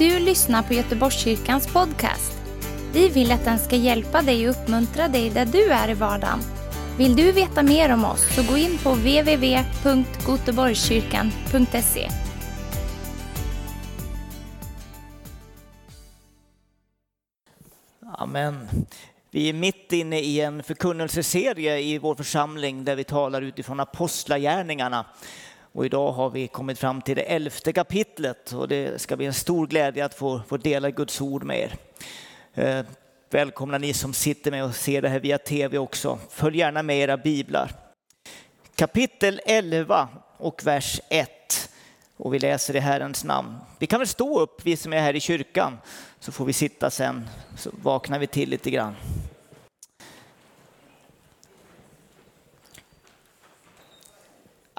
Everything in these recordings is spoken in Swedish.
du lyssnar på Göteborgskyrkans podcast. Vi vill att den ska hjälpa dig och uppmuntra dig där du är i vardagen. Vill du veta mer om oss så gå in på www.goteborgskyrkan.se. Amen. Vi är mitt inne i en förkunnelseserie i vår församling där vi talar utifrån apostlagärningarna. Och idag har vi kommit fram till det elfte kapitlet och det ska bli en stor glädje att få, få dela Guds ord med er. Eh, välkomna ni som sitter med och ser det här via tv också. Följ gärna med era biblar. Kapitel 11 och vers 1. Och vi läser i Herrens namn. Vi kan väl stå upp, vi som är här i kyrkan, så får vi sitta sen, så vaknar vi till lite grann.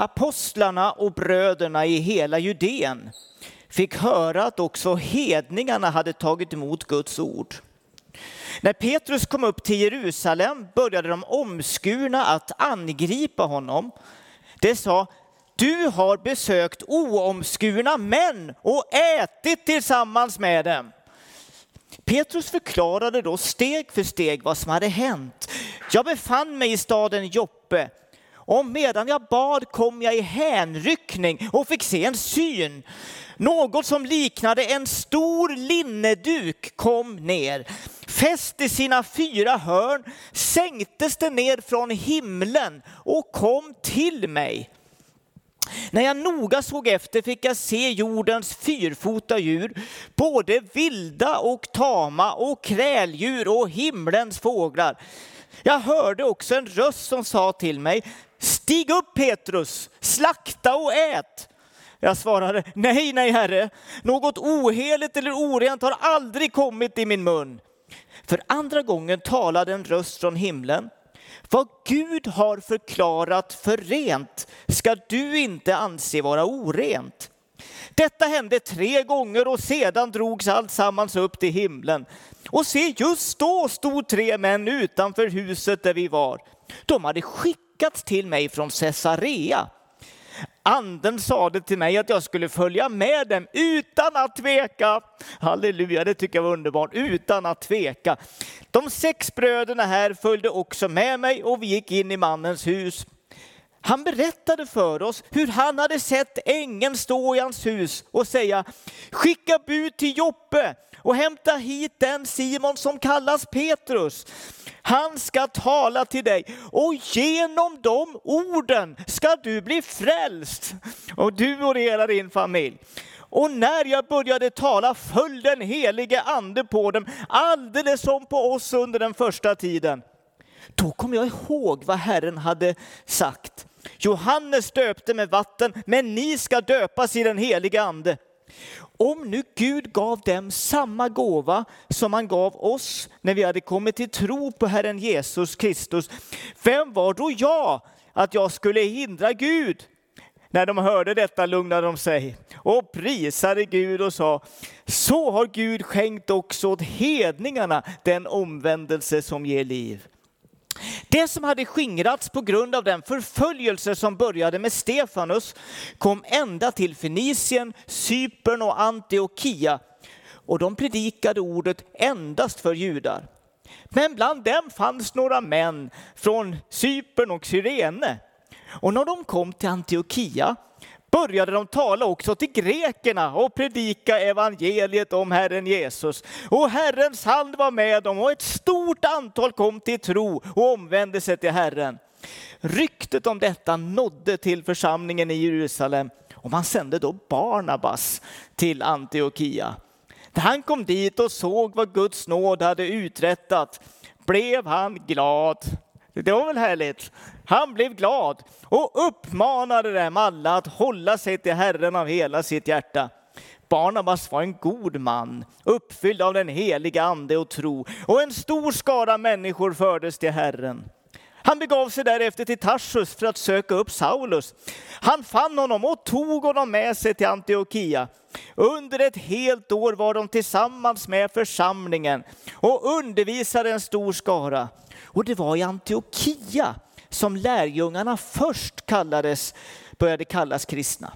Apostlarna och bröderna i hela Judeen fick höra att också hedningarna hade tagit emot Guds ord. När Petrus kom upp till Jerusalem började de omskurna att angripa honom. De sa, du har besökt oomskurna män och ätit tillsammans med dem. Petrus förklarade då steg för steg vad som hade hänt. Jag befann mig i staden Joppe och medan jag bad kom jag i hänryckning och fick se en syn. Något som liknade en stor linneduk kom ner. Fäst i sina fyra hörn sänktes det ner från himlen och kom till mig. När jag noga såg efter fick jag se jordens fyrfota djur, både vilda och tama och kräldjur och himlens fåglar. Jag hörde också en röst som sa till mig, stig upp Petrus, slakta och ät. Jag svarade, nej, nej herre, något oheligt eller orent har aldrig kommit i min mun. För andra gången talade en röst från himlen. Vad Gud har förklarat för rent ska du inte anse vara orent. Detta hände tre gånger och sedan drogs allt sammans upp till himlen. Och se, just då stod tre män utanför huset där vi var. De hade skickats till mig från Caesarea. Anden sade till mig att jag skulle följa med dem utan att tveka. Halleluja, det tycker jag var underbart. Utan att tveka. De sex bröderna här följde också med mig och vi gick in i mannens hus. Han berättade för oss hur han hade sett ängeln stå i hans hus och säga, skicka bud till Joppe och hämta hit den Simon som kallas Petrus. Han ska tala till dig och genom de orden ska du bli frälst. Och du och hela din familj. Och när jag började tala föll den helige ande på dem, alldeles som på oss under den första tiden. Då kom jag ihåg vad Herren hade sagt. Johannes döpte med vatten, men ni ska döpas i den helige ande. Om nu Gud gav dem samma gåva som han gav oss när vi hade kommit till tro på Herren Jesus Kristus, vem var då jag att jag skulle hindra Gud? När de hörde detta lugnade de sig och prisade Gud och sa, så har Gud skänkt också åt hedningarna den omvändelse som ger liv. Det som hade skingrats på grund av den förföljelse som började med Stefanus kom ända till Fenicien, Cypern och Antiochia och de predikade ordet endast för judar. Men bland dem fanns några män från Cypern och Syrene, Och när de kom till Antiochia började de tala också till grekerna och predika evangeliet om Herren Jesus. Och Herrens hand var med dem och ett stort antal kom till tro och omvände sig till Herren. Ryktet om detta nådde till församlingen i Jerusalem och man sände då Barnabas till Antiochia. När han kom dit och såg vad Guds nåd hade uträttat blev han glad. Det var väl härligt? Han blev glad och uppmanade dem alla att hålla sig till Herren av hela sitt hjärta. Barnabas var en god man, uppfylld av den heliga ande och tro, och en stor skara människor fördes till Herren. Han begav sig därefter till Tarsus för att söka upp Saulus. Han fann honom och tog honom med sig till Antiochia. Under ett helt år var de tillsammans med församlingen och undervisade en stor skara. Och det var i Antiochia som lärjungarna först kallades, började kallas kristna.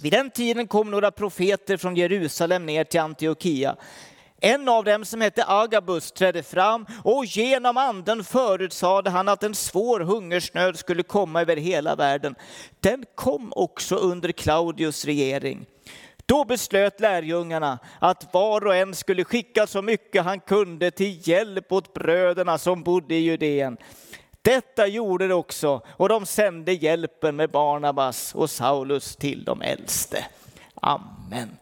Vid den tiden kom några profeter från Jerusalem ner till Antiochia. En av dem som hette Agabus trädde fram och genom anden förutsade han att en svår hungersnöd skulle komma över hela världen. Den kom också under Claudius regering. Då beslöt lärjungarna att var och en skulle skicka så mycket han kunde till hjälp åt bröderna som bodde i Judeen. Detta gjorde de också och de sände hjälpen med Barnabas och Saulus till de äldste. Amen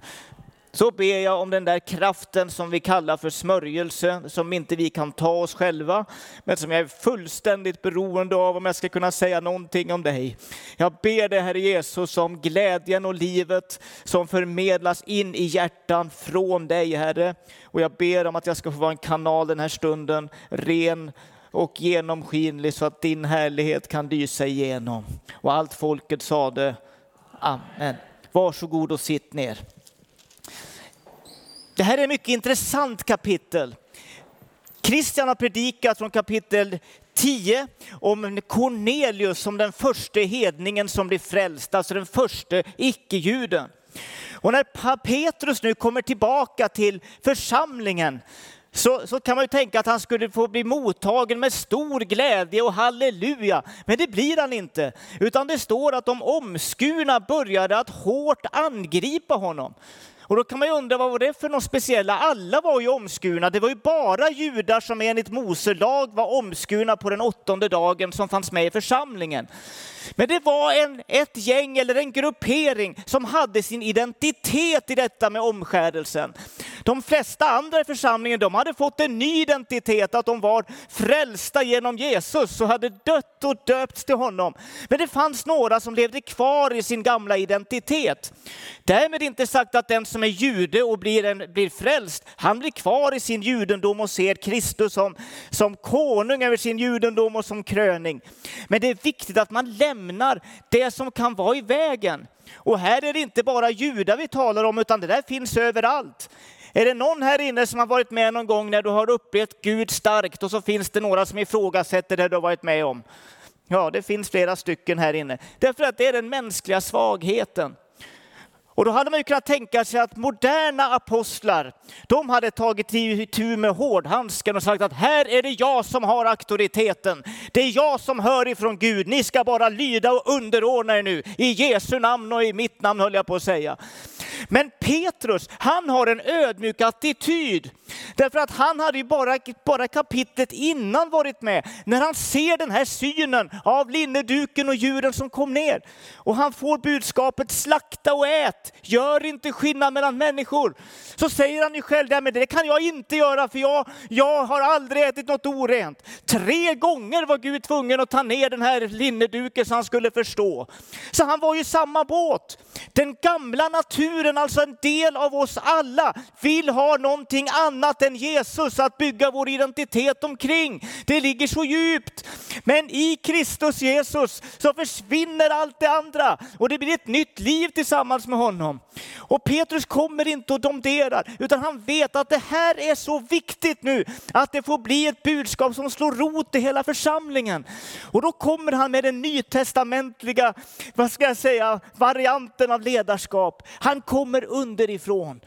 så ber jag om den där kraften som vi kallar för smörjelse, som inte vi kan ta oss själva, men som jag är fullständigt beroende av om jag ska kunna säga någonting om dig. Jag ber dig Herre Jesus om glädjen och livet som förmedlas in i hjärtan från dig Herre. Och jag ber om att jag ska få vara en kanal den här stunden, ren och genomskinlig så att din härlighet kan lysa igenom. Och allt folket sade Amen. Varsågod och sitt ner. Det här är ett mycket intressant kapitel. Kristian har predikat från kapitel 10 om Cornelius som den första hedningen som blir frälst, alltså den första icke-juden. Och när Petrus nu kommer tillbaka till församlingen så, så kan man ju tänka att han skulle få bli mottagen med stor glädje och halleluja. Men det blir han inte, utan det står att de omskurna började att hårt angripa honom. Och då kan man ju undra vad var det för något speciella? Alla var ju omskurna. Det var ju bara judar som enligt Mose lag var omskurna på den åttonde dagen som fanns med i församlingen. Men det var en, ett gäng eller en gruppering som hade sin identitet i detta med omskärelsen. De flesta andra i församlingen de hade fått en ny identitet, att de var frälsta genom Jesus och hade dött och döpts till honom. Men det fanns några som levde kvar i sin gamla identitet. Därmed inte sagt att den som är jude och blir, en, blir frälst, han blir kvar i sin judendom och ser Kristus som, som konung över sin judendom och som kröning. Men det är viktigt att man lämnar det som kan vara i vägen. Och här är det inte bara judar vi talar om, utan det där finns överallt. Är det någon här inne som har varit med någon gång när du har upplevt Gud starkt och så finns det några som ifrågasätter det du har varit med om? Ja, det finns flera stycken här inne. Därför att det är den mänskliga svagheten. Och då hade man ju kunnat tänka sig att moderna apostlar, de hade tagit itu med hårdhandsken och sagt att här är det jag som har auktoriteten. Det är jag som hör ifrån Gud. Ni ska bara lyda och underordna er nu. I Jesu namn och i mitt namn höll jag på att säga. Men Petrus, han har en ödmjuk attityd. Därför att han hade ju bara, bara kapitlet innan varit med, när han ser den här synen av linneduken och djuren som kom ner. Och han får budskapet slakta och ät, gör inte skillnad mellan människor. Så säger han ju själv, men det kan jag inte göra för jag, jag har aldrig ätit något orent. Tre gånger var Gud tvungen att ta ner den här linneduken så han skulle förstå. Så han var ju i samma båt. Den gamla naturen, alltså en del av oss alla, vill ha någonting annat än Jesus att bygga vår identitet omkring. Det ligger så djupt. Men i Kristus Jesus så försvinner allt det andra och det blir ett nytt liv tillsammans med honom. Och Petrus kommer inte och domderar, utan han vet att det här är så viktigt nu att det får bli ett budskap som slår rot i hela församlingen. Och då kommer han med den nytestamentliga, vad ska jag säga, varianten av ledarskap. Han kommer underifrån.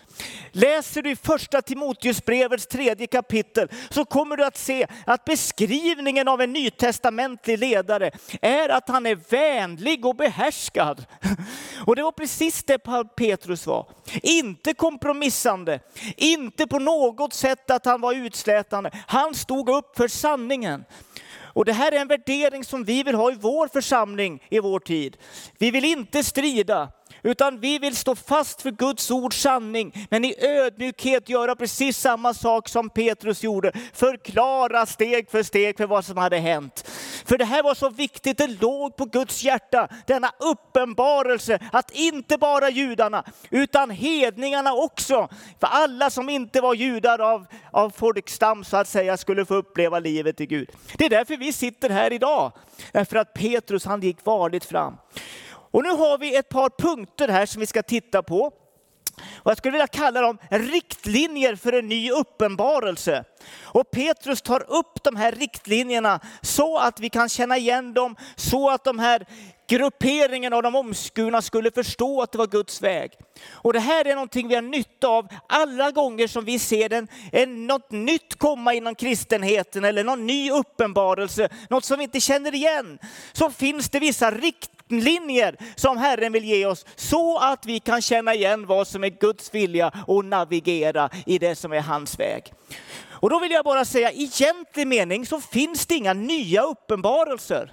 Läser du i första Timoteusbrevets tredje kapitel så kommer du att se att beskrivningen av en nytestamentlig ledare är att han är vänlig och behärskad. Och det var precis det Petrus var. Inte kompromissande, inte på något sätt att han var utslätande. Han stod upp för sanningen. Och det här är en värdering som vi vill ha i vår församling i vår tid. Vi vill inte strida, utan vi vill stå fast för Guds ords sanning, men i ödmjukhet göra precis samma sak som Petrus gjorde. Förklara steg för steg för vad som hade hänt. För det här var så viktigt, det låg på Guds hjärta, denna uppenbarelse att inte bara judarna, utan hedningarna också, för alla som inte var judar av, av folkstam så att säga, skulle få uppleva livet i Gud. Det är därför vi sitter här idag, därför att Petrus han gick varligt fram. Och nu har vi ett par punkter här som vi ska titta på. Och jag skulle vilja kalla dem riktlinjer för en ny uppenbarelse. Och Petrus tar upp de här riktlinjerna så att vi kan känna igen dem, så att de här grupperingen av de omskurna skulle förstå att det var Guds väg. Och det här är någonting vi har nytta av alla gånger som vi ser en, en, något nytt komma inom kristenheten eller någon ny uppenbarelse, något som vi inte känner igen. Så finns det vissa riktlinjer som Herren vill ge oss så att vi kan känna igen vad som är Guds vilja och navigera i det som är hans väg. Och då vill jag bara säga, i egentlig mening så finns det inga nya uppenbarelser.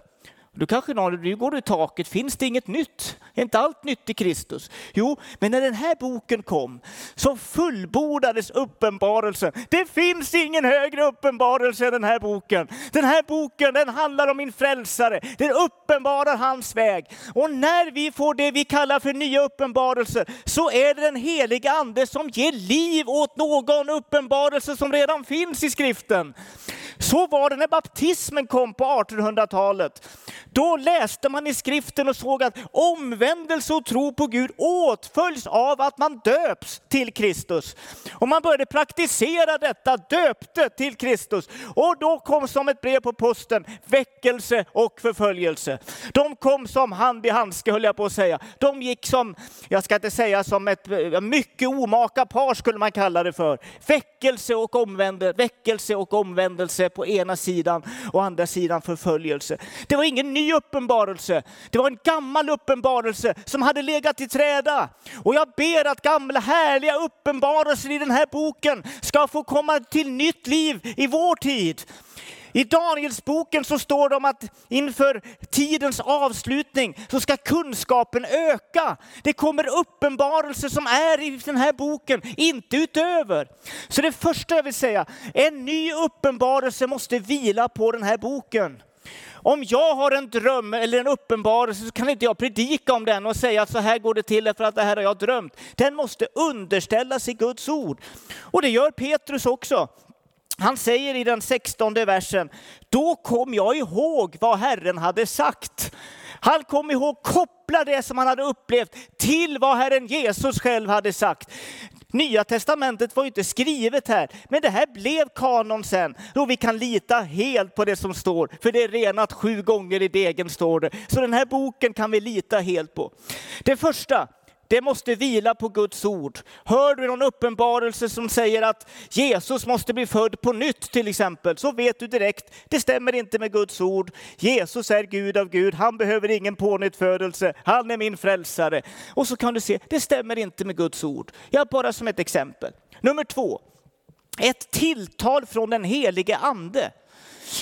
Du kanske någon, nu går du i taket, finns det inget nytt? Är inte allt nytt i Kristus? Jo, men när den här boken kom så fullbordades uppenbarelsen. Det finns ingen högre uppenbarelse än den här boken. Den här boken den handlar om min frälsare, den uppenbarar hans väg. Och när vi får det vi kallar för nya uppenbarelser så är det den heliga ande som ger liv åt någon uppenbarelse som redan finns i skriften. Så var det när baptismen kom på 1800-talet. Då läste man i skriften och såg att omvändelse och tro på Gud åtföljs av att man döps till Kristus. Och man började praktisera detta, döpte till Kristus. Och då kom som ett brev på posten väckelse och förföljelse. De kom som hand i handske höll jag på att säga. De gick som, jag ska inte säga som ett eh, mycket omaka par skulle man kalla det för. Väckelse och omvändelse, väckelse och omvändelse på ena sidan och andra sidan förföljelse. Det var ingen ny uppenbarelse. Det var en gammal uppenbarelse som hade legat i träda. Och jag ber att gamla härliga uppenbarelser i den här boken ska få komma till nytt liv i vår tid. I Danielsboken så står det om att inför tidens avslutning så ska kunskapen öka. Det kommer uppenbarelser som är i den här boken, inte utöver. Så det första jag vill säga, en ny uppenbarelse måste vila på den här boken. Om jag har en dröm eller en uppenbarelse så kan inte jag predika om den och säga att så här går det till för att det här har jag drömt. Den måste underställas i Guds ord. Och det gör Petrus också. Han säger i den sextonde versen, då kom jag ihåg vad Herren hade sagt. Han kom ihåg, koppla det som han hade upplevt till vad Herren Jesus själv hade sagt. Nya testamentet var ju inte skrivet här, men det här blev kanon sen. Och vi kan lita helt på det som står, för det är renat sju gånger i degen står det. Så den här boken kan vi lita helt på. Det första, det måste vila på Guds ord. Hör du någon uppenbarelse som säger att Jesus måste bli född på nytt till exempel, så vet du direkt, det stämmer inte med Guds ord. Jesus är Gud av Gud, han behöver ingen pånyttfödelse, han är min frälsare. Och så kan du se, det stämmer inte med Guds ord. Jag bara som ett exempel. Nummer två, ett tilltal från den helige ande.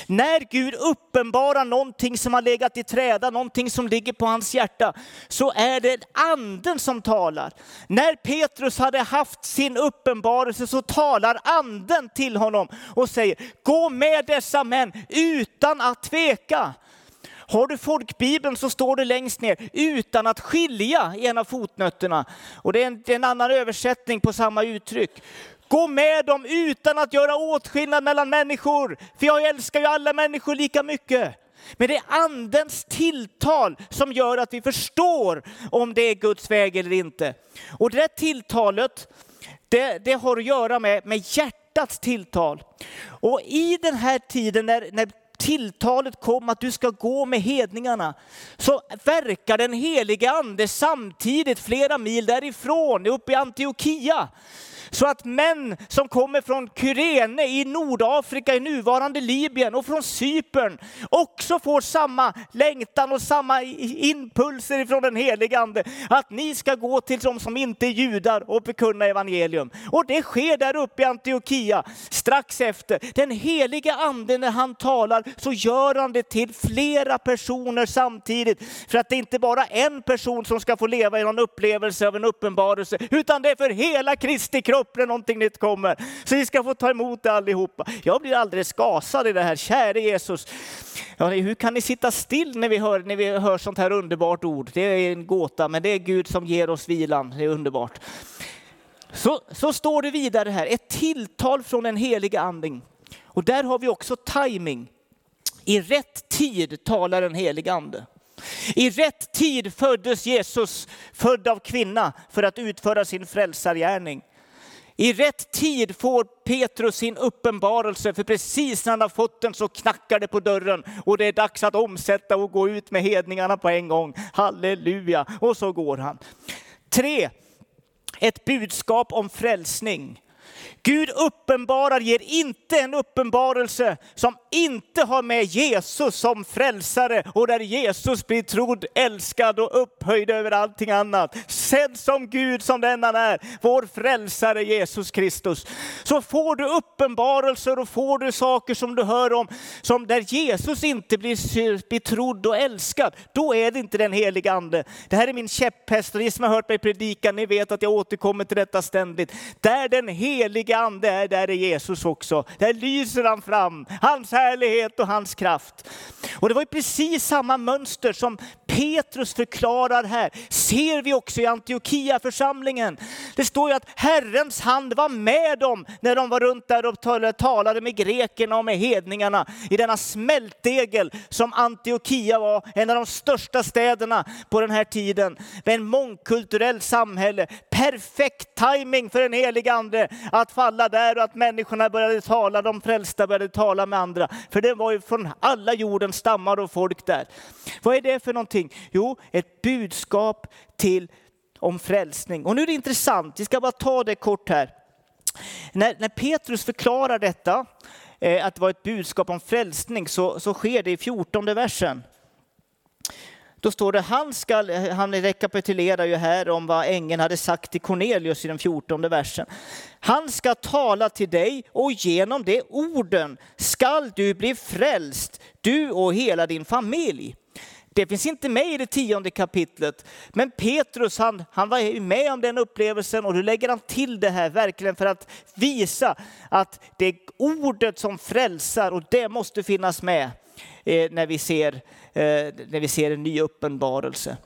När Gud uppenbarar någonting som har legat i träda, någonting som ligger på hans hjärta, så är det anden som talar. När Petrus hade haft sin uppenbarelse så talar anden till honom och säger, gå med dessa män utan att tveka. Har du folkbibeln så står det längst ner, utan att skilja i en av fotnötterna. Och det är en, det är en annan översättning på samma uttryck. Gå med dem utan att göra åtskillnad mellan människor. För jag älskar ju alla människor lika mycket. Men det är andens tilltal som gör att vi förstår om det är Guds väg eller inte. Och det där tilltalet, det, det har att göra med, med hjärtats tilltal. Och i den här tiden när, när tilltalet kom att du ska gå med hedningarna, så verkar den heliga ande samtidigt flera mil därifrån, uppe i Antiochia. Så att män som kommer från Kyrene i Nordafrika, i nuvarande Libyen och från Cypern också får samma längtan och samma impulser från den helige Ande. Att ni ska gå till de som inte är judar och bekunna evangelium. Och det sker där uppe i Antiochia strax efter. Den helige Ande när han talar så gör han det till flera personer samtidigt. För att det inte bara är en person som ska få leva i någon upplevelse av en uppenbarelse, utan det är för hela Kristi kropp upp när någonting nytt kommer. Så vi ska få ta emot det allihopa. Jag blir alldeles gasad i det här. Käre Jesus, ja, hur kan ni sitta still när vi, hör, när vi hör sånt här underbart ord? Det är en gåta, men det är Gud som ger oss vilan. Det är underbart. Så, så står det vidare här, ett tilltal från den heliga anden. Och där har vi också timing. I rätt tid talar den heliga ande. I rätt tid föddes Jesus, född av kvinna, för att utföra sin frälsargärning. I rätt tid får Petrus sin uppenbarelse, för precis när han har fått den så knackar det på dörren och det är dags att omsätta och gå ut med hedningarna på en gång. Halleluja! Och så går han. Tre, ett budskap om frälsning. Gud uppenbarar, ger inte en uppenbarelse som inte har med Jesus som frälsare och där Jesus blir trodd, älskad och upphöjd över allting annat. Sedd som Gud som den han är, vår frälsare Jesus Kristus. Så får du uppenbarelser och får du saker som du hör om, som där Jesus inte blir betrodd och älskad, då är det inte den heliga ande. Det här är min käpphäst och ni som har hört mig predika, ni vet att jag återkommer till detta ständigt. Där den heliga ande är, där är Jesus också. Där lyser han fram, hans härlighet och hans kraft. Och det var ju precis samma mönster som Petrus förklarar här, ser vi också i Antiochia församlingen. Det står ju att Herrens hand var med dem när de var runt där och talade med grekerna och med hedningarna i denna smältdegel som Antiochia var, en av de största städerna på den här tiden. Med en mångkulturell samhälle, perfekt timing för den helige ande att falla där och att människorna började tala, de frälsta började tala med andra. För det var ju från alla jordens stammar och folk där. Vad är det för någonting? Jo, ett budskap till om frälsning. Och nu är det intressant, vi ska bara ta det kort här. När, när Petrus förklarar detta, eh, att det var ett budskap om frälsning, så, så sker det i 14 versen. Då står det, han, ska, han rekapitulerar ju här om vad ängeln hade sagt till Cornelius i den 14 versen. Han ska tala till dig och genom det orden skall du bli frälst, du och hela din familj. Det finns inte med i det tionde kapitlet. Men Petrus han, han var med om den upplevelsen och nu lägger han till det här verkligen för att visa att det är ordet som frälsar och det måste finnas med Eh, när, vi ser, eh, när vi ser en ny uppenbarelse.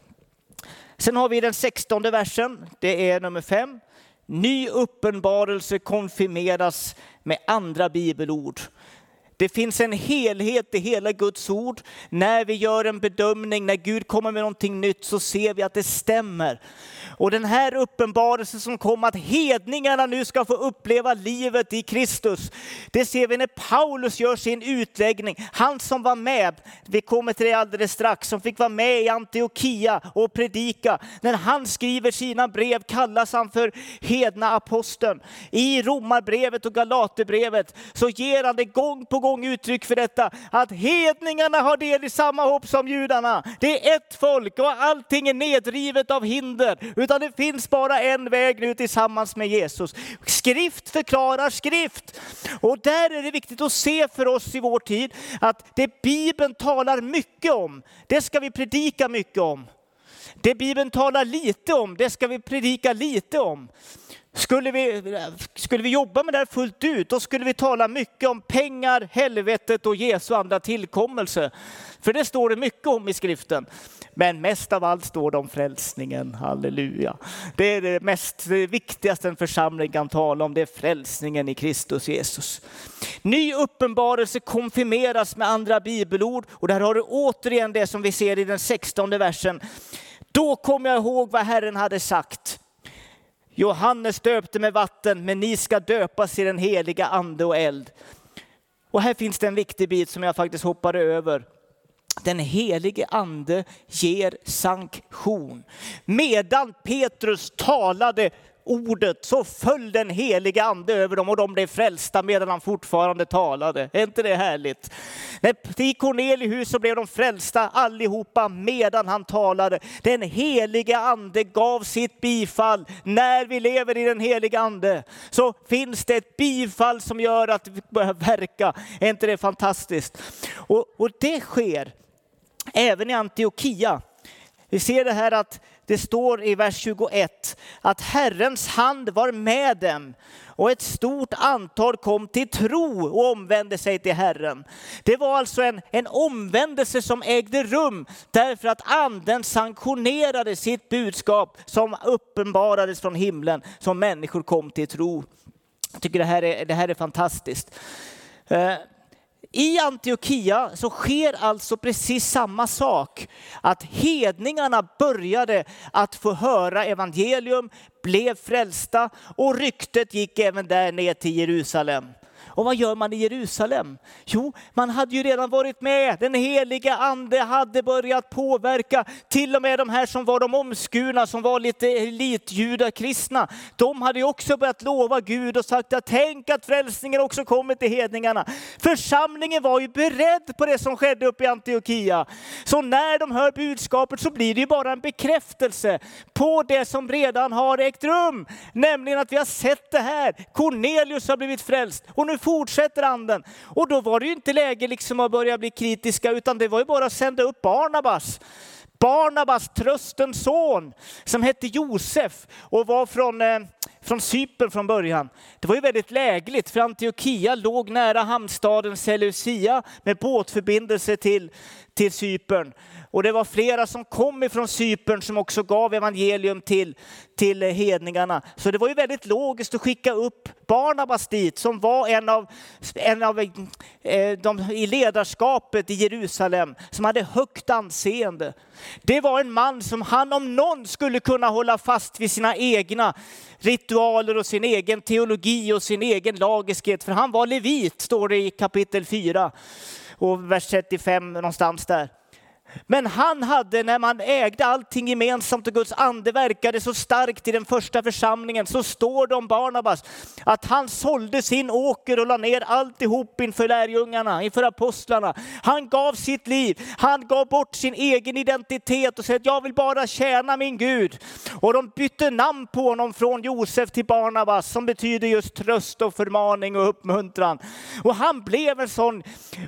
Sen har vi den sextonde versen, det är nummer fem. Ny uppenbarelse konfirmeras med andra bibelord. Det finns en helhet i hela Guds ord. När vi gör en bedömning, när Gud kommer med någonting nytt så ser vi att det stämmer. Och den här uppenbarelsen som kom att hedningarna nu ska få uppleva livet i Kristus. Det ser vi när Paulus gör sin utläggning. Han som var med, vi kommer till det alldeles strax, som fick vara med i Antiochia och predika. När han skriver sina brev kallas han för hedna aposteln. I Romarbrevet och Galaterbrevet så ger han det gång på gång uttryck för detta, att hedningarna har del i samma hopp som judarna. Det är ett folk och allting är nedrivet av hinder utan det finns bara en väg nu tillsammans med Jesus. Skrift förklarar skrift. Och där är det viktigt att se för oss i vår tid att det Bibeln talar mycket om, det ska vi predika mycket om. Det Bibeln talar lite om, det ska vi predika lite om. Skulle vi, skulle vi jobba med det här fullt ut, då skulle vi tala mycket om pengar, helvetet och Jesu andra tillkommelse. För det står det mycket om i skriften. Men mest av allt står det om frälsningen, halleluja. Det är det, mest, det viktigaste en församling kan tala om, det är frälsningen i Kristus Jesus. Ny uppenbarelse konfirmeras med andra bibelord och där har du återigen det som vi ser i den 16 versen. Då kom jag ihåg vad Herren hade sagt. Johannes döpte med vatten, men ni ska döpas i den heliga ande och eld. Och här finns det en viktig bit som jag faktiskt hoppade över. Den helige ande ger sanktion. Medan Petrus talade ordet så föll den heliga ande över dem och de blev frälsta medan han fortfarande talade. Är inte det härligt? När I Cornelius så blev de frälsta allihopa medan han talade. Den heliga ande gav sitt bifall. När vi lever i den heliga ande så finns det ett bifall som gör att vi börjar verka. Är inte det fantastiskt? Och, och det sker även i Antiochia. Vi ser det här att det står i vers 21 att Herrens hand var med dem och ett stort antal kom till tro och omvände sig till Herren. Det var alltså en, en omvändelse som ägde rum därför att anden sanktionerade sitt budskap som uppenbarades från himlen som människor kom till tro. Jag tycker det här är, det här är fantastiskt. Eh, i Antiochia så sker alltså precis samma sak. Att hedningarna började att få höra evangelium, blev frälsta och ryktet gick även där ner till Jerusalem. Och vad gör man i Jerusalem? Jo, man hade ju redan varit med. Den heliga ande hade börjat påverka till och med de här som var de omskurna, som var lite elitjudakristna. De hade ju också börjat lova Gud och sagt att tänk att frälsningen också kommer till hedningarna. Församlingen var ju beredd på det som skedde uppe i Antiochia. Så när de hör budskapet så blir det ju bara en bekräftelse på det som redan har ägt rum. Nämligen att vi har sett det här. Cornelius har blivit frälst och nu fortsätter anden. Och då var det ju inte läge liksom att börja bli kritiska, utan det var ju bara att sända upp Barnabas. Barnabas, tröstens son, som hette Josef och var från, eh, från Cypern från början. Det var ju väldigt lägligt, för Antiochia låg nära hamnstaden Seleucia med båtförbindelse till, till Cypern. Och det var flera som kom ifrån Cypern som också gav evangelium till, till hedningarna. Så det var ju väldigt logiskt att skicka upp Barnabas dit som var en av, en av eh, de i ledarskapet i Jerusalem som hade högt anseende. Det var en man som han om någon skulle kunna hålla fast vid sina egna ritualer och sin egen teologi och sin egen lagiskhet. För han var levit, står det i kapitel 4 och vers 35 någonstans där. Men han hade, när man ägde allting gemensamt och Guds ande verkade så starkt i den första församlingen, så står det om Barnabas att han sålde sin åker och la ner alltihop inför lärjungarna, inför apostlarna. Han gav sitt liv, han gav bort sin egen identitet och sa att jag vill bara tjäna min Gud. Och de bytte namn på honom från Josef till Barnabas som betyder just tröst och förmaning och uppmuntran. Och han blev en sån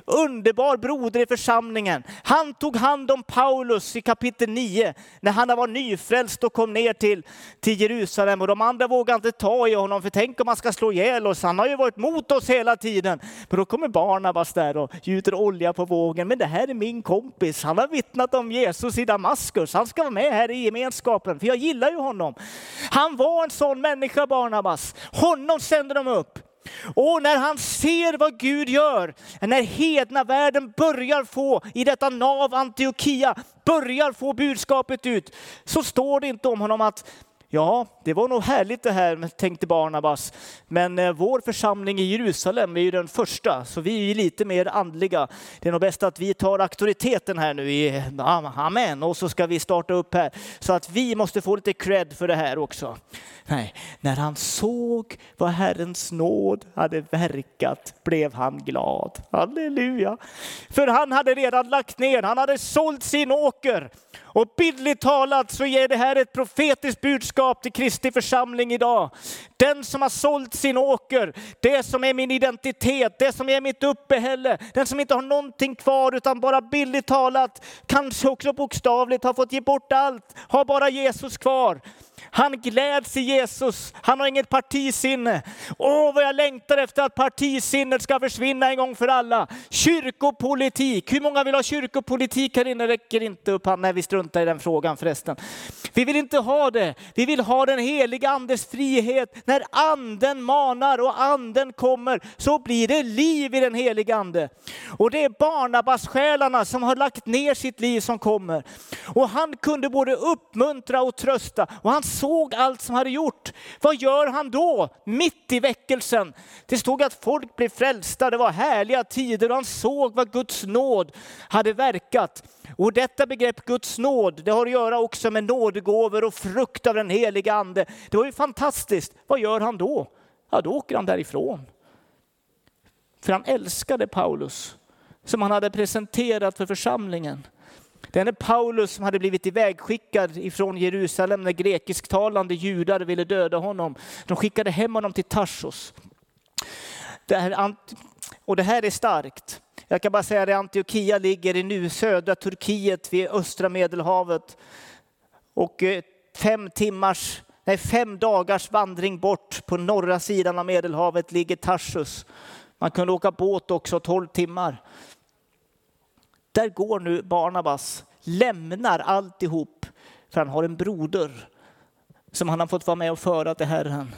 underbar broder i församlingen. Han tog hand hand om Paulus i kapitel 9 när han var nyfrälst och kom ner till, till Jerusalem och de andra vågade inte ta i honom för tänk om han ska slå ihjäl oss, han har ju varit mot oss hela tiden. Men då kommer Barnabas där och gjuter olja på vågen. Men det här är min kompis, han har vittnat om Jesus i Damaskus, han ska vara med här i gemenskapen för jag gillar ju honom. Han var en sån människa Barnabas, honom sände de upp. Och när han ser vad Gud gör, när hedna världen börjar få, i detta nav Antiochia, börjar få budskapet ut, så står det inte om honom att Ja, det var nog härligt det här, tänkte Barnabas. Men eh, vår församling i Jerusalem är ju den första, så vi är lite mer andliga. Det är nog bäst att vi tar auktoriteten här nu i Amen, och så ska vi starta upp här. Så att vi måste få lite cred för det här också. Nej, när han såg vad Herrens nåd hade verkat blev han glad. Halleluja! För han hade redan lagt ner, han hade sålt sin åker. Och bildligt talat så ger det här ett profetiskt budskap till Kristi församling idag. Den som har sålt sin åker, det som är min identitet, det som är mitt uppehälle, den som inte har någonting kvar utan bara bildligt talat, kanske också bokstavligt har fått ge bort allt, har bara Jesus kvar. Han gläds i Jesus. Han har inget partisinne. Åh, vad jag längtar efter att partisinnet ska försvinna en gång för alla. Kyrkopolitik. Hur många vill ha kyrkopolitik här inne? Räcker inte upp handen, Nej, vi struntar i den frågan förresten. Vi vill inte ha det. Vi vill ha den heliga andes frihet. När anden manar och anden kommer så blir det liv i den heliga ande. Och det är Barnabas-själarna som har lagt ner sitt liv som kommer. Och han kunde både uppmuntra och trösta. Och han såg allt som hade gjort. Vad gör han då? Mitt i väckelsen. Det stod att folk blev frälsta, det var härliga tider och han såg vad Guds nåd hade verkat. Och detta begrepp Guds nåd, det har att göra också med nådegåvor och frukt av den heliga ande. Det var ju fantastiskt. Vad gör han då? Ja, då åker han därifrån. För han älskade Paulus som han hade presenterat för församlingen. Denne Paulus som hade blivit ivägskickad ifrån Jerusalem när grekisktalande judar ville döda honom. De skickade hem honom till Tarsos. Det här, och det här är starkt. Jag kan bara säga att Antiochia ligger i nu södra Turkiet vid östra Medelhavet. Och eh, fem timmars, nej, fem dagars vandring bort på norra sidan av Medelhavet ligger Tarsus. Man kunde åka båt också 12 timmar. Där går nu Barnabas, lämnar alltihop för han har en broder som han har fått vara med och föra till Herren.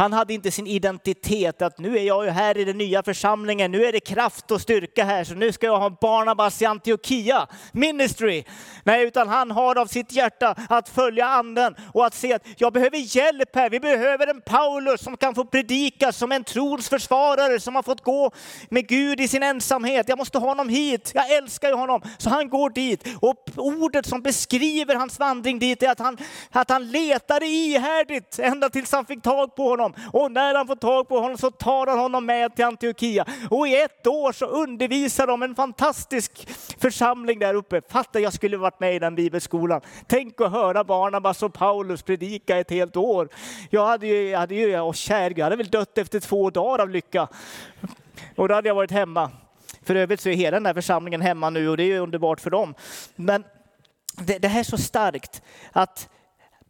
Han hade inte sin identitet att nu är jag ju här i den nya församlingen, nu är det kraft och styrka här så nu ska jag ha Barnabas i Antiochia ministry. Nej, utan han har av sitt hjärta att följa anden och att se att jag behöver hjälp här. Vi behöver en Paulus som kan få predika som en trons försvarare som har fått gå med Gud i sin ensamhet. Jag måste ha honom hit. Jag älskar ju honom. Så han går dit och ordet som beskriver hans vandring dit är att han, att han letade ihärdigt ända tills han fick tag på honom. Och när han får tag på honom så tar han honom med till Antiochia. Och i ett år så undervisar de en fantastisk församling där uppe. Fatta jag skulle varit med i den bibelskolan. Tänk att höra Barnabas och Paulus predika ett helt år. Jag hade ju, jag hade ju, åh kär, jag hade väl dött efter två dagar av lycka. Och då hade jag varit hemma. För övrigt så är hela den här församlingen hemma nu och det är underbart för dem. Men det, det här är så starkt att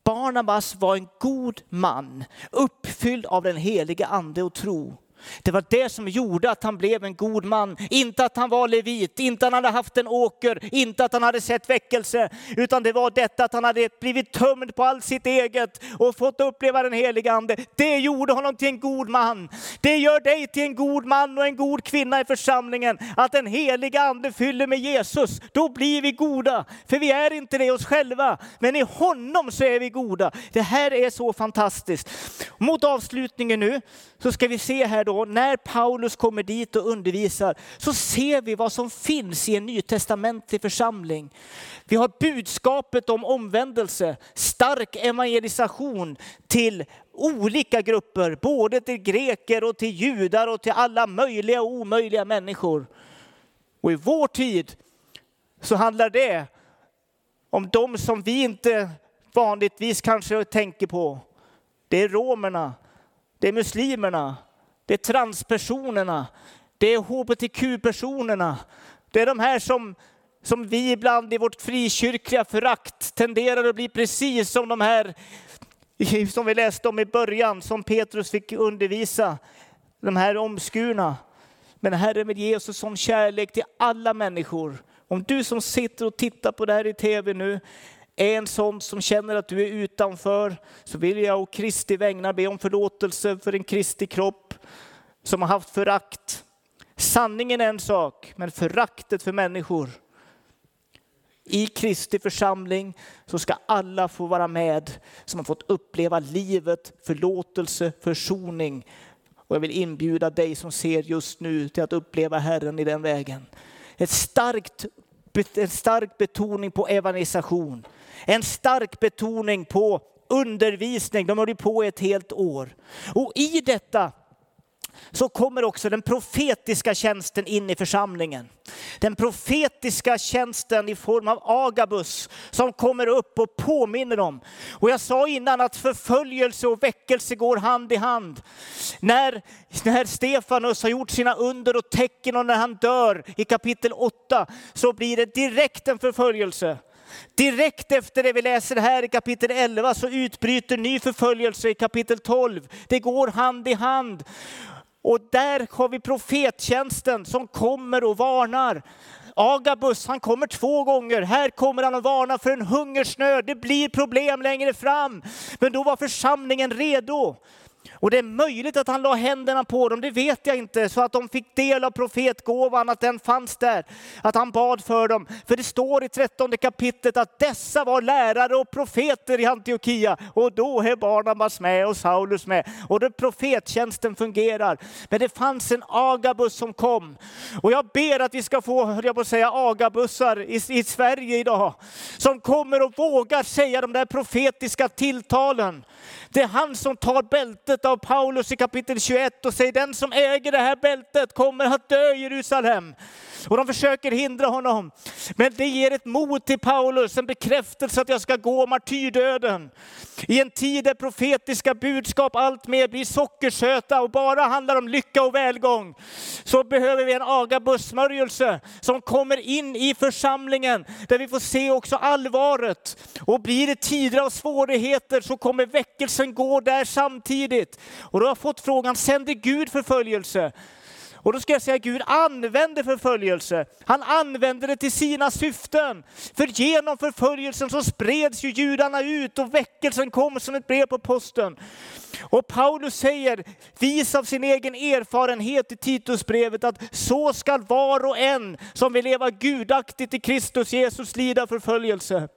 Barnabas var en god man, uppfylld av den helige ande och tro. Det var det som gjorde att han blev en god man. Inte att han var levit, inte att han hade haft en åker, inte att han hade sett väckelse, utan det var detta att han hade blivit tömd på allt sitt eget och fått uppleva den helige ande. Det gjorde honom till en god man. Det gör dig till en god man och en god kvinna i församlingen. Att den helige ande fyller med Jesus, då blir vi goda. För vi är inte det oss själva, men i honom så är vi goda. Det här är så fantastiskt. Mot avslutningen nu så ska vi se här då, när Paulus kommer dit och undervisar, så ser vi vad som finns i en nytestamentlig församling. Vi har budskapet om omvändelse, stark evangelisation till olika grupper, både till greker och till judar och till alla möjliga och omöjliga människor. Och i vår tid så handlar det om de som vi inte vanligtvis kanske tänker på. Det är romerna, det är muslimerna, det är transpersonerna, det är hbtq-personerna. Det är de här som, som vi ibland i vårt frikyrkliga förakt tenderar att bli precis som de här som vi läste om i början, som Petrus fick undervisa, de här omskurna. Men Herren vill ge oss som kärlek till alla människor. Om du som sitter och tittar på det här i tv nu är en sån som känner att du är utanför så vill jag och Kristi vägnar be om förlåtelse för en Kristi kropp som har haft förakt. Sanningen är en sak, men föraktet för människor. I Kristi församling så ska alla få vara med som har fått uppleva livet, förlåtelse, försoning. Och jag vill inbjuda dig som ser just nu till att uppleva Herren i den vägen. Ett starkt, en stark betoning på evangelisation. En stark betoning på undervisning. De höll på ett helt år. Och i detta så kommer också den profetiska tjänsten in i församlingen. Den profetiska tjänsten i form av Agabus som kommer upp och påminner dem. Och jag sa innan att förföljelse och väckelse går hand i hand. När, när Stefanus har gjort sina under och tecken och när han dör i kapitel 8 så blir det direkt en förföljelse. Direkt efter det vi läser här i kapitel 11 så utbryter ny förföljelse i kapitel 12. Det går hand i hand. Och där har vi profettjänsten som kommer och varnar. Agabus, han kommer två gånger. Här kommer han och varnar för en hungersnöd. Det blir problem längre fram. Men då var församlingen redo. Och det är möjligt att han la händerna på dem, det vet jag inte, så att de fick del av profetgåvan, att den fanns där, att han bad för dem. För det står i trettonde kapitlet att dessa var lärare och profeter i Antiochia och då är Barnabas med och Saulus med. Och då profettjänsten fungerar. Men det fanns en Agabus som kom. Och jag ber att vi ska få, höll jag på att säga, Agabussar i, i Sverige idag. Som kommer och vågar säga de där profetiska tilltalen. Det är han som tar bältet av Paulus i kapitel 21 och säger den som äger det här bältet kommer att dö i Jerusalem. Och de försöker hindra honom. Men det ger ett mod till Paulus, en bekräftelse att jag ska gå martyrdöden. I en tid där profetiska budskap alltmer blir sockersöta och bara handlar om lycka och välgång, så behöver vi en agabussmörjelse som kommer in i församlingen, där vi får se också allvaret. Och blir det tider av svårigheter så kommer väckelsen gå där samtidigt. Och då har jag fått frågan, sänder Gud förföljelse? Och då ska jag säga att Gud använde förföljelse. Han använde det till sina syften. För genom förföljelsen så spreds ju judarna ut och väckelsen kom som ett brev på posten. Och Paulus säger, vis av sin egen erfarenhet i Titusbrevet, att så skall var och en som vill leva gudaktigt i Kristus Jesus lida förföljelse.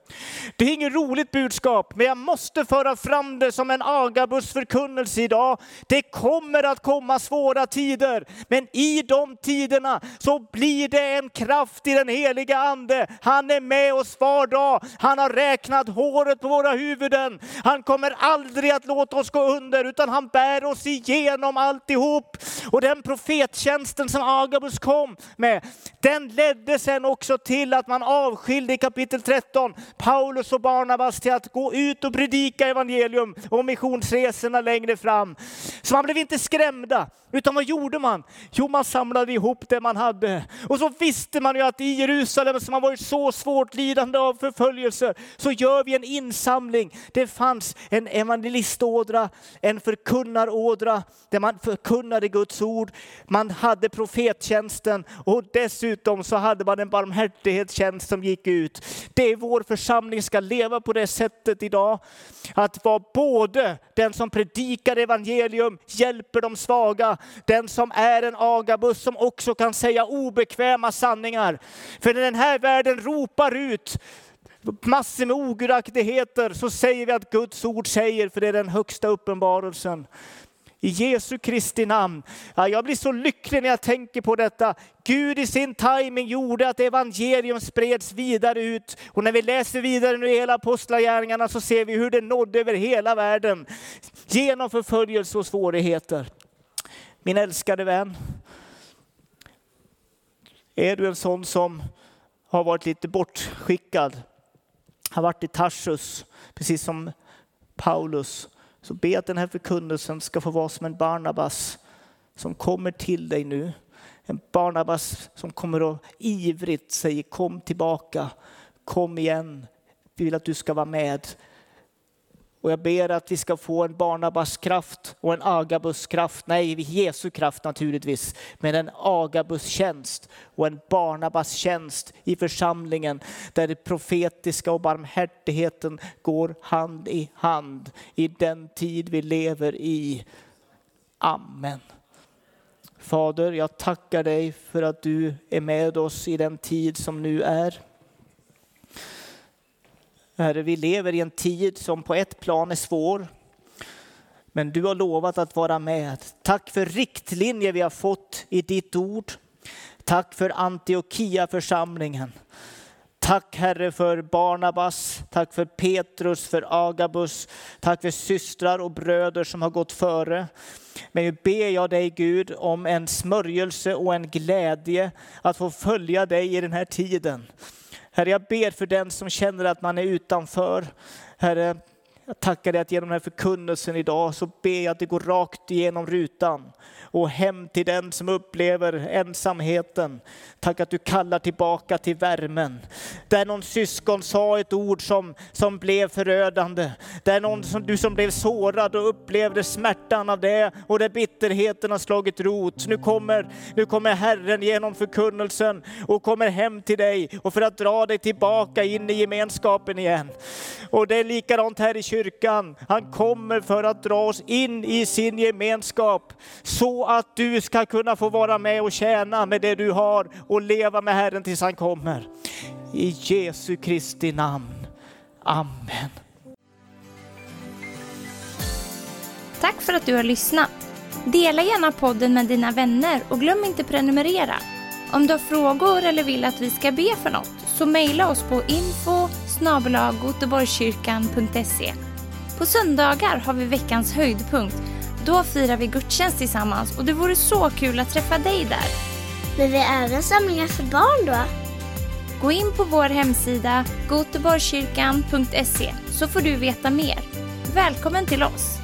Det är inget roligt budskap, men jag måste föra fram det som en Agabus förkunnelse idag. Det kommer att komma svåra tider, men i de tiderna så blir det en kraft i den heliga ande. Han är med oss var dag. Han har räknat håret på våra huvuden. Han kommer aldrig att låta oss gå under, utan han bär oss igenom alltihop. Och den profettjänsten som Agabus kom med, den ledde sen också till att man avskilde i kapitel 13 Paulus och Barnabas till att gå ut och predika evangelium och missionsresorna längre fram. Så man blev inte skrämda, utan vad gjorde man? Jo, man samlade ihop det man hade. Och så visste man ju att i Jerusalem som har varit så svårt lidande av förföljelse, så gör vi en insamling. Det fanns en evangelistådra, en förkunnarådra, där man förkunnade Guds ord. Man hade profettjänsten och dessutom så hade man en barmhärtighetstjänst som gick ut. Det är vår församling ska leva på det sättet idag. Att vara både den som predikar evangelium, hjälper de svaga, den som är en agabus som också kan säga obekväma sanningar. För när den här världen ropar ut massor med ogudaktigheter så säger vi att Guds ord säger, för det är den högsta uppenbarelsen. I Jesu Kristi namn. Ja, jag blir så lycklig när jag tänker på detta. Gud i sin timing gjorde att evangelium spreds vidare ut. Och när vi läser vidare nu i hela apostlagärningarna så ser vi hur det nådde över hela världen. Genom förföljelse och svårigheter. Min älskade vän. Är du en sån som har varit lite bortskickad? Har varit i Tarsus, precis som Paulus så be att den här förkunnelsen ska få vara som en Barnabas som kommer till dig nu. En Barnabas som kommer och ivrigt säger kom tillbaka, kom igen. Vi vill att du ska vara med. Och jag ber att vi ska få en Barnabas kraft och en Agabus kraft. Nej, Jesu kraft naturligtvis, men en Agabus tjänst och en Barnabas tjänst i församlingen där det profetiska och barmhärtigheten går hand i hand i den tid vi lever i. Amen. Fader, jag tackar dig för att du är med oss i den tid som nu är. Herre, vi lever i en tid som på ett plan är svår. Men du har lovat att vara med. Tack för riktlinjer vi har fått i ditt ord. Tack för Antiochia-församlingen. Tack Herre för Barnabas, tack för Petrus, för Agabus, tack för systrar och bröder som har gått före. Men nu ber jag dig Gud om en smörjelse och en glädje att få följa dig i den här tiden. Herre, jag ber för den som känner att man är utanför. Herre, jag tackar dig att genom den här förkunnelsen idag så ber jag att det går rakt igenom rutan och hem till den som upplever ensamheten. Tack att du kallar tillbaka till värmen. Där någon syskon sa ett ord som, som blev förödande. Där någon som, du som blev sårad och upplevde smärtan av det och där bitterheten har slagit rot. Nu kommer, nu kommer Herren genom förkunnelsen och kommer hem till dig och för att dra dig tillbaka in i gemenskapen igen. Och det är likadant här i kyrkan kyrkan. Han kommer för att dra oss in i sin gemenskap så att du ska kunna få vara med och tjäna med det du har och leva med Herren tills han kommer. I Jesu Kristi namn. Amen. Tack för att du har lyssnat. Dela gärna podden med dina vänner och glöm inte prenumerera. Om du har frågor eller vill att vi ska be för något så mejla oss på info på söndagar har vi veckans höjdpunkt. Då firar vi gudstjänst tillsammans och det vore så kul att träffa dig där. Men vi har även samlingar för barn då? Gå in på vår hemsida goteborgskyrkan.se så får du veta mer. Välkommen till oss!